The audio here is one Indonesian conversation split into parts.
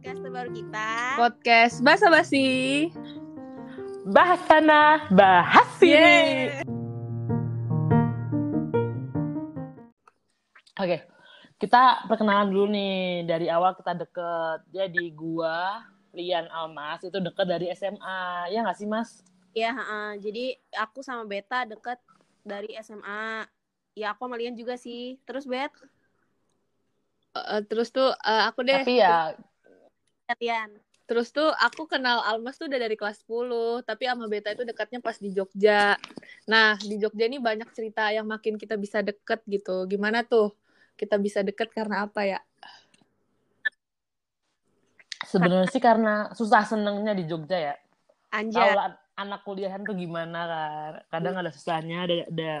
baru kita. Podcast Basa Basi. Bahas sana, bahas sini. Yeay. Oke, kita perkenalan dulu nih. Dari awal kita deket. Jadi gua, Lian Almas, itu deket dari SMA. Ya nggak sih, Mas? Ya, heeh. jadi aku sama Beta deket dari SMA. Ya aku sama Lian juga sih. Terus Bet, Eh, terus tuh eh, aku deh. Tapi ya, Terus tuh aku kenal Almas tuh udah dari kelas 10, tapi sama Beta itu dekatnya pas di Jogja. Nah, di Jogja ini banyak cerita yang makin kita bisa deket gitu. Gimana tuh? Kita bisa deket karena apa ya? sebenarnya sih karena susah senengnya di Jogja ya. Tahu Anjay. lah anak kuliahan tuh gimana kan. Kadang ada susahnya, ada, ada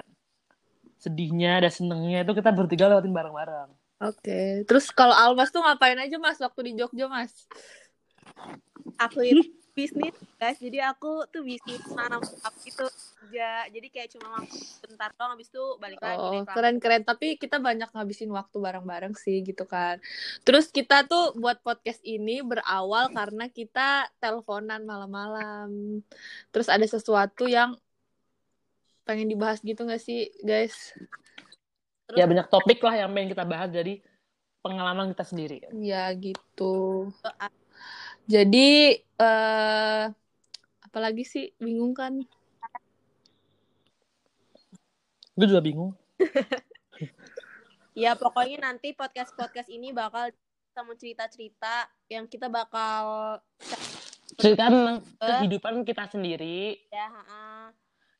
sedihnya, ada senengnya. Itu kita bertiga lewatin bareng-bareng. Oke. Terus kalau Almas tuh ngapain aja Mas waktu di Jogja, Mas? Aku itu bisnis, guys. Jadi aku tuh bisnis nanam saham gitu. Ja, jadi kayak cuma bentar doang habis itu balik lagi Oh, deh, Kak. keren-keren. Tapi kita banyak ngabisin waktu bareng-bareng sih gitu kan. Terus kita tuh buat podcast ini berawal karena kita teleponan malam-malam. Terus ada sesuatu yang pengen dibahas gitu gak sih, guys? Terus Ya banyak topik lah yang pengen kita bahas dari pengalaman kita sendiri. Ya gitu. uh, Jadi, eh apalagi sih? Bingung kan? Gue juga bingung. ya pokoknya nanti podcast-podcast ini bakal sama cerita-cerita yang kita bakal Cerita tentang kehidupan kita sendiri, ya, heeh.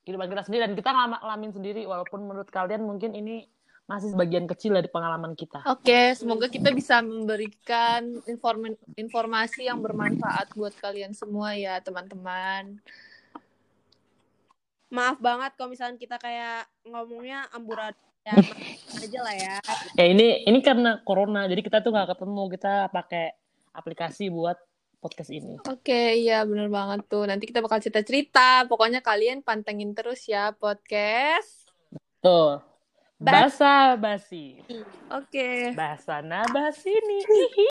kehidupan kita sendiri dan kita ngalamin sendiri walaupun menurut kalian mungkin ini masih sebagian kecil dari pengalaman kita. Oke, semoga kita bisa memberikan inform- informasi yang bermanfaat buat kalian semua ya, teman-teman. maaf banget kalau misalnya kita kayak ngomongnya amburadul ya aja lah ya Ya ini ini karena corona jadi kita tuh nggak ketemu kita pakai aplikasi buat podcast ini. Oke, iya bener banget tuh. Nanti kita bakal cerita-cerita. Pokoknya kalian pantengin terus ya podcast. Tuh. Basa basi. Oke. Bahasa nah bahas ini.